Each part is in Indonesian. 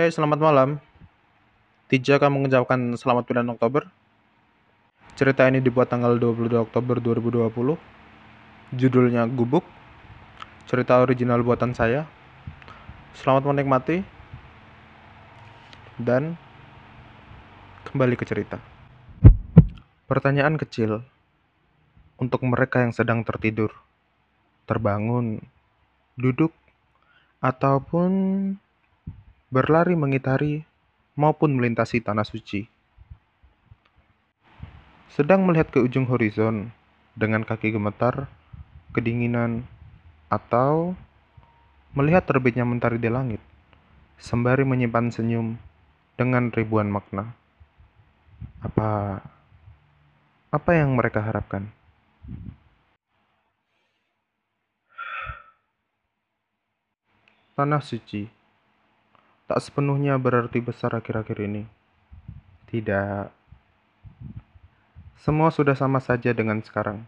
Hei, selamat malam. Tija akan mengucapkan selamat bulan Oktober. Cerita ini dibuat tanggal 22 Oktober 2020. Judulnya Gubuk. Cerita original buatan saya. Selamat menikmati. Dan kembali ke cerita. Pertanyaan kecil untuk mereka yang sedang tertidur, terbangun, duduk, ataupun berlari mengitari maupun melintasi tanah suci. Sedang melihat ke ujung horizon dengan kaki gemetar, kedinginan, atau melihat terbitnya mentari di langit, sembari menyimpan senyum dengan ribuan makna. Apa apa yang mereka harapkan? Tanah suci tak sepenuhnya berarti besar akhir-akhir ini. Tidak. Semua sudah sama saja dengan sekarang.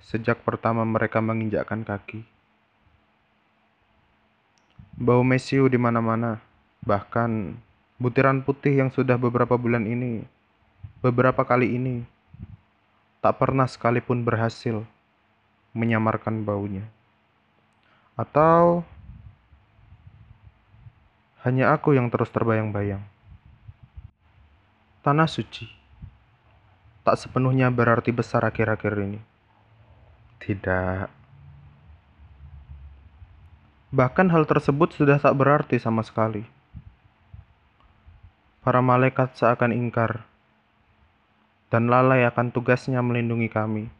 Sejak pertama mereka menginjakkan kaki. Bau mesiu di mana-mana, bahkan butiran putih yang sudah beberapa bulan ini, beberapa kali ini, tak pernah sekalipun berhasil menyamarkan baunya. Atau hanya aku yang terus terbayang-bayang. Tanah suci tak sepenuhnya berarti besar akhir-akhir ini. Tidak. Bahkan hal tersebut sudah tak berarti sama sekali. Para malaikat seakan ingkar dan lalai akan tugasnya melindungi kami.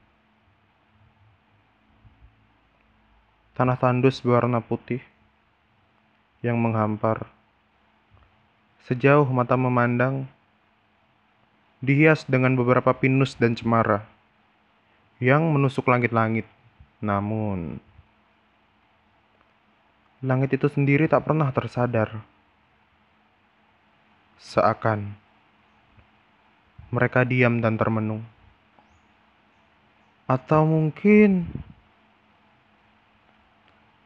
Tanah tandus berwarna putih yang menghampar. Sejauh mata memandang, dihias dengan beberapa pinus dan cemara yang menusuk langit-langit. Namun, langit itu sendiri tak pernah tersadar. Seakan mereka diam dan termenung. Atau mungkin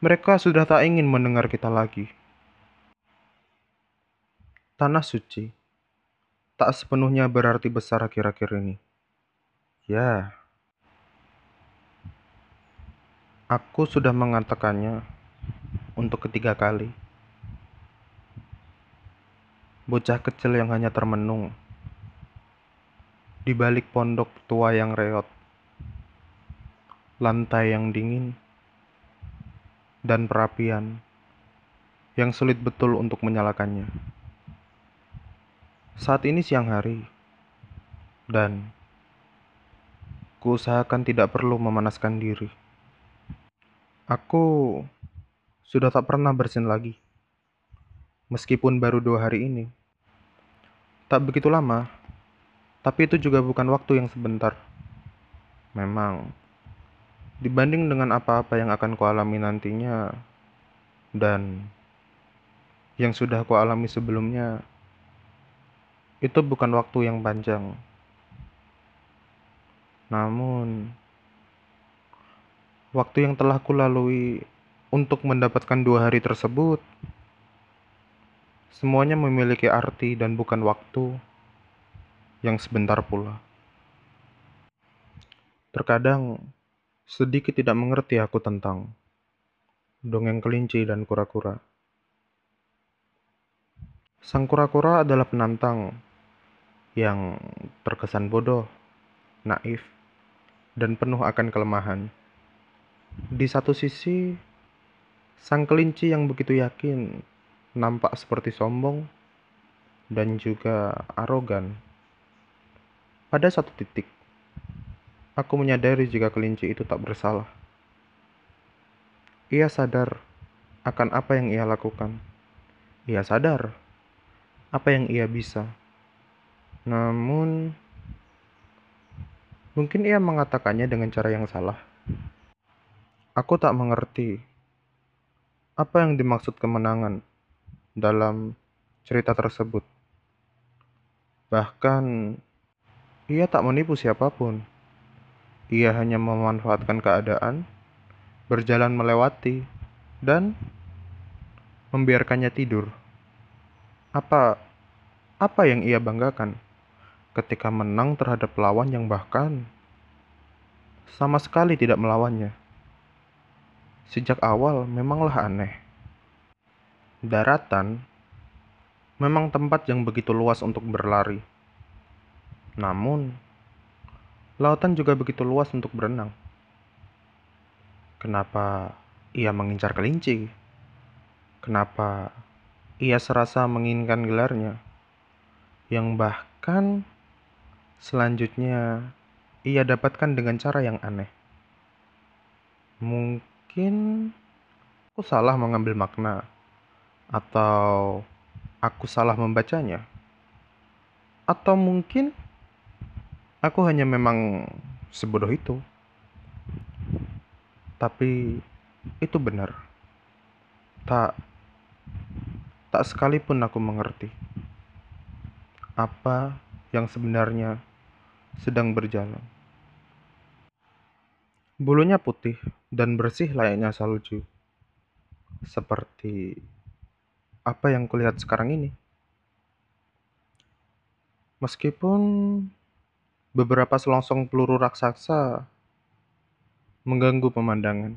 mereka sudah tak ingin mendengar kita lagi. Tanah suci tak sepenuhnya berarti besar akhir-akhir ini. Ya, aku sudah mengatakannya untuk ketiga kali. Bocah kecil yang hanya termenung di balik pondok tua yang reot, lantai yang dingin, dan perapian yang sulit betul untuk menyalakannya. Saat ini siang hari, dan kuusahakan tidak perlu memanaskan diri. Aku sudah tak pernah bersin lagi, meskipun baru dua hari ini. Tak begitu lama, tapi itu juga bukan waktu yang sebentar. Memang, dibanding dengan apa-apa yang akan kualami nantinya, dan yang sudah kualami sebelumnya, itu bukan waktu yang panjang. Namun, waktu yang telah kulalui untuk mendapatkan dua hari tersebut, semuanya memiliki arti dan bukan waktu yang sebentar pula. Terkadang, sedikit tidak mengerti aku tentang dongeng kelinci dan kura-kura. Sang kura-kura adalah penantang yang terkesan bodoh, naif, dan penuh akan kelemahan. Di satu sisi, sang kelinci yang begitu yakin nampak seperti sombong dan juga arogan. Pada satu titik, aku menyadari jika kelinci itu tak bersalah. Ia sadar akan apa yang ia lakukan. Ia sadar apa yang ia bisa namun, mungkin ia mengatakannya dengan cara yang salah. Aku tak mengerti apa yang dimaksud kemenangan dalam cerita tersebut. Bahkan, ia tak menipu siapa pun. Ia hanya memanfaatkan keadaan, berjalan melewati, dan membiarkannya tidur Apa apa yang ia banggakan ketika menang terhadap lawan yang bahkan sama sekali tidak melawannya? Sejak awal memanglah aneh. Daratan memang tempat yang begitu luas untuk berlari. Namun, lautan juga begitu luas untuk berenang. Kenapa ia mengincar kelinci? Kenapa ia serasa menginginkan gelarnya? Yang bahkan selanjutnya ia dapatkan dengan cara yang aneh. Mungkin aku salah mengambil makna, atau aku salah membacanya, atau mungkin aku hanya memang sebodoh itu. Tapi itu benar. Tak tak sekalipun aku mengerti apa yang sebenarnya sedang berjalan. Bulunya putih dan bersih layaknya salju. Seperti apa yang kulihat sekarang ini. Meskipun beberapa selongsong peluru raksasa mengganggu pemandangan.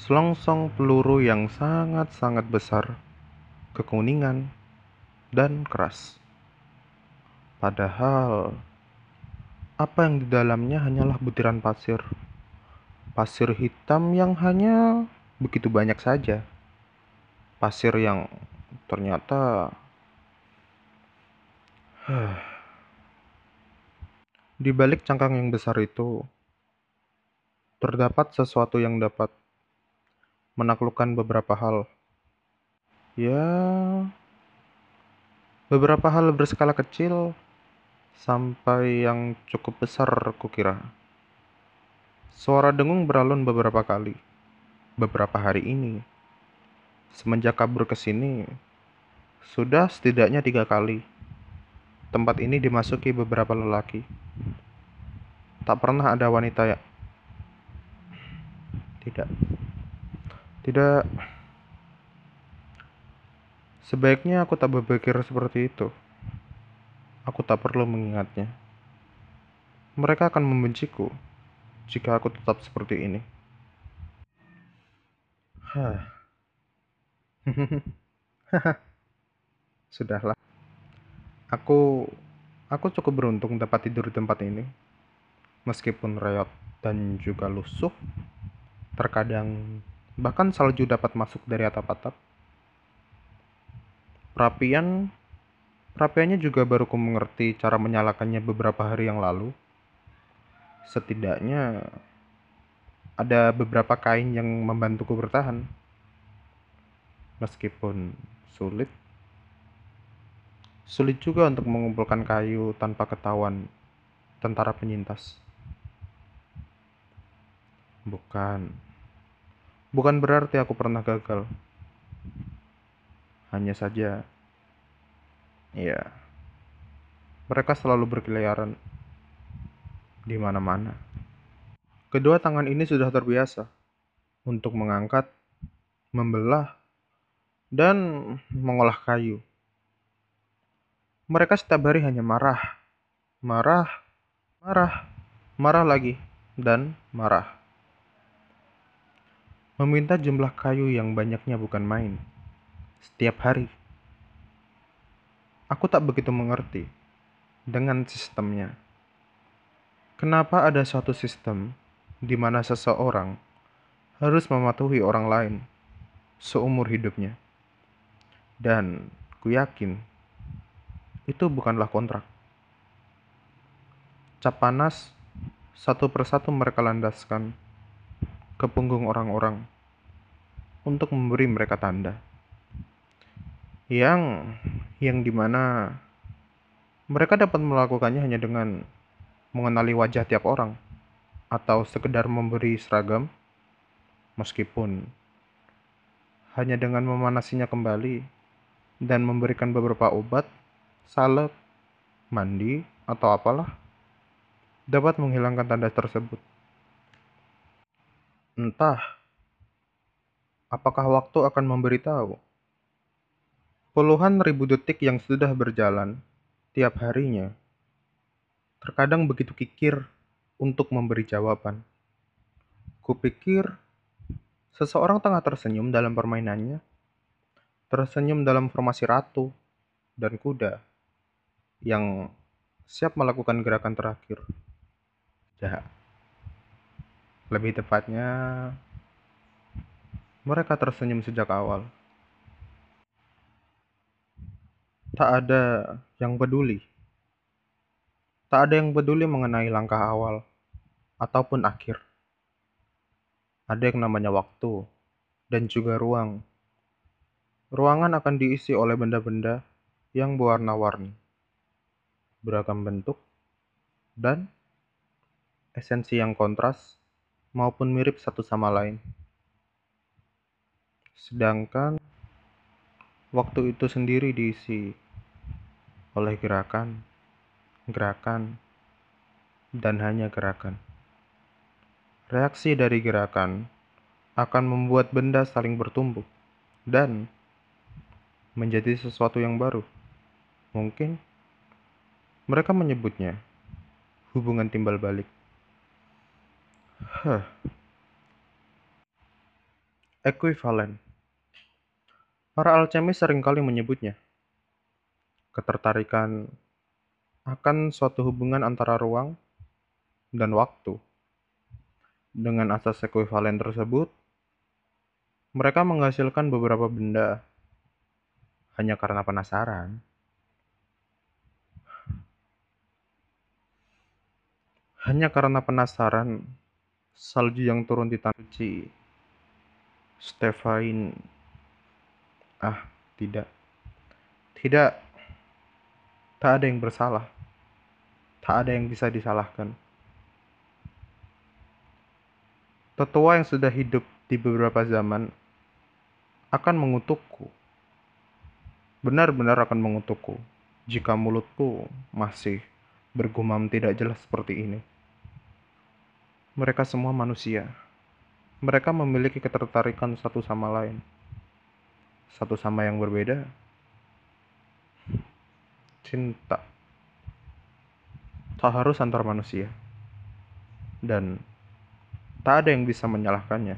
Selongsong peluru yang sangat-sangat besar, kekuningan, dan keras. Padahal, apa yang di dalamnya hanyalah butiran pasir. Pasir hitam yang hanya begitu banyak saja. Pasir yang ternyata di balik cangkang yang besar itu terdapat sesuatu yang dapat menaklukkan beberapa hal. Ya, beberapa hal berskala kecil sampai yang cukup besar kukira. Suara dengung beralun beberapa kali, beberapa hari ini. Semenjak kabur ke sini, sudah setidaknya tiga kali. Tempat ini dimasuki beberapa lelaki. Tak pernah ada wanita ya tidak. Tidak. Sebaiknya aku tak berpikir seperti itu. Aku tak perlu mengingatnya. Mereka akan membenciku jika aku tetap seperti ini. Hah. Sudahlah. Aku aku cukup beruntung dapat tidur di tempat ini. Meskipun reot dan juga lusuh, Terkadang bahkan salju dapat masuk dari atap-atap. Perapian Perapiannya juga baru ku mengerti cara menyalakannya beberapa hari yang lalu. Setidaknya ada beberapa kain yang membantuku bertahan. Meskipun sulit. Sulit juga untuk mengumpulkan kayu tanpa ketahuan tentara penyintas. Bukan. Bukan berarti aku pernah gagal. Hanya saja, ya, mereka selalu berkeliaran di mana-mana. Kedua tangan ini sudah terbiasa untuk mengangkat, membelah, dan mengolah kayu. Mereka setiap hari hanya marah, marah, marah, marah lagi, dan marah. Meminta jumlah kayu yang banyaknya bukan main. Setiap hari. Aku tak begitu mengerti dengan sistemnya. Kenapa ada suatu sistem di mana seseorang harus mematuhi orang lain seumur hidupnya? Dan ku yakin itu bukanlah kontrak. Cap panas satu persatu mereka landaskan ke punggung orang-orang untuk memberi mereka tanda. Yang yang di mana mereka dapat melakukannya hanya dengan mengenali wajah tiap orang atau sekedar memberi seragam meskipun hanya dengan memanasinya kembali dan memberikan beberapa obat, salep, mandi, atau apalah dapat menghilangkan tanda tersebut. Entah apakah waktu akan memberitahu. Puluhan ribu detik yang sudah berjalan tiap harinya, terkadang begitu kikir untuk memberi jawaban. Kupikir seseorang tengah tersenyum dalam permainannya, tersenyum dalam formasi ratu dan kuda yang siap melakukan gerakan terakhir. Jahat. Lebih tepatnya, mereka tersenyum sejak awal. Tak ada yang peduli. Tak ada yang peduli mengenai langkah awal ataupun akhir. Ada yang namanya waktu dan juga ruang. Ruangan akan diisi oleh benda-benda yang berwarna-warni, beragam bentuk, dan esensi yang kontras maupun mirip satu sama lain. Sedangkan waktu itu sendiri diisi oleh gerakan, gerakan, dan hanya gerakan. Reaksi dari gerakan akan membuat benda saling bertumbuh dan menjadi sesuatu yang baru. Mungkin mereka menyebutnya hubungan timbal balik. Huh. Ekuivalen. Para alchemist sering kali menyebutnya ketertarikan akan suatu hubungan antara ruang dan waktu. Dengan asas ekuivalen tersebut, mereka menghasilkan beberapa benda hanya karena penasaran. Hanya karena penasaran, salju yang turun di tanah suci. Stefan, ah, tidak, tidak, Tak ada yang bersalah. Tak ada yang bisa disalahkan. Tetua yang sudah hidup di beberapa zaman akan mengutukku. Benar-benar akan mengutukku jika mulutku masih bergumam tidak jelas seperti ini. Mereka semua manusia. Mereka memiliki ketertarikan satu sama lain. Satu sama yang berbeda, cinta tak harus antar manusia dan tak ada yang bisa menyalahkannya.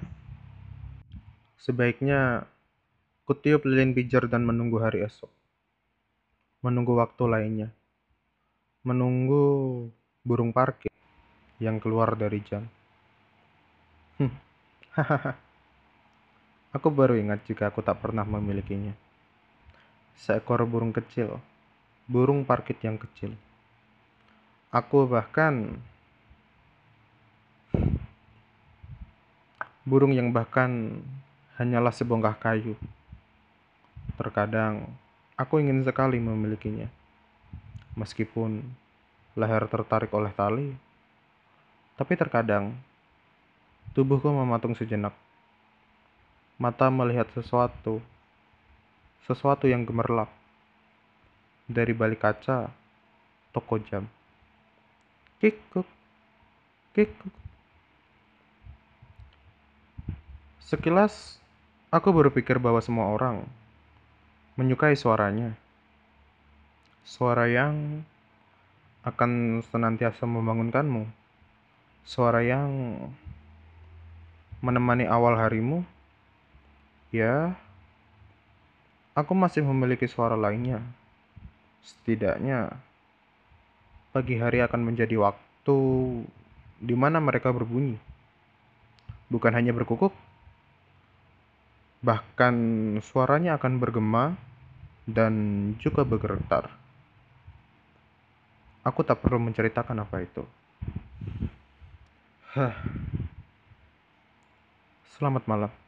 Sebaiknya kutiup lilin pijar dan menunggu hari esok. Menunggu waktu lainnya. Menunggu burung parkir yang keluar dari jam. Hmm. aku baru ingat jika aku tak pernah memilikinya. Seekor burung kecil burung parkit yang kecil. Aku bahkan burung yang bahkan hanyalah sebongkah kayu. Terkadang aku ingin sekali memilikinya. Meskipun leher tertarik oleh tali, tapi terkadang tubuhku mematung sejenak. Mata melihat sesuatu, sesuatu yang gemerlap dari balik kaca toko jam. Kikuk, kikuk. Sekilas, aku berpikir bahwa semua orang menyukai suaranya. Suara yang akan senantiasa membangunkanmu. Suara yang menemani awal harimu. Ya, aku masih memiliki suara lainnya. Setidaknya, pagi hari akan menjadi waktu di mana mereka berbunyi. Bukan hanya berkukuk, bahkan suaranya akan bergema dan juga bergetar. Aku tak perlu menceritakan apa itu. Hah. Selamat malam.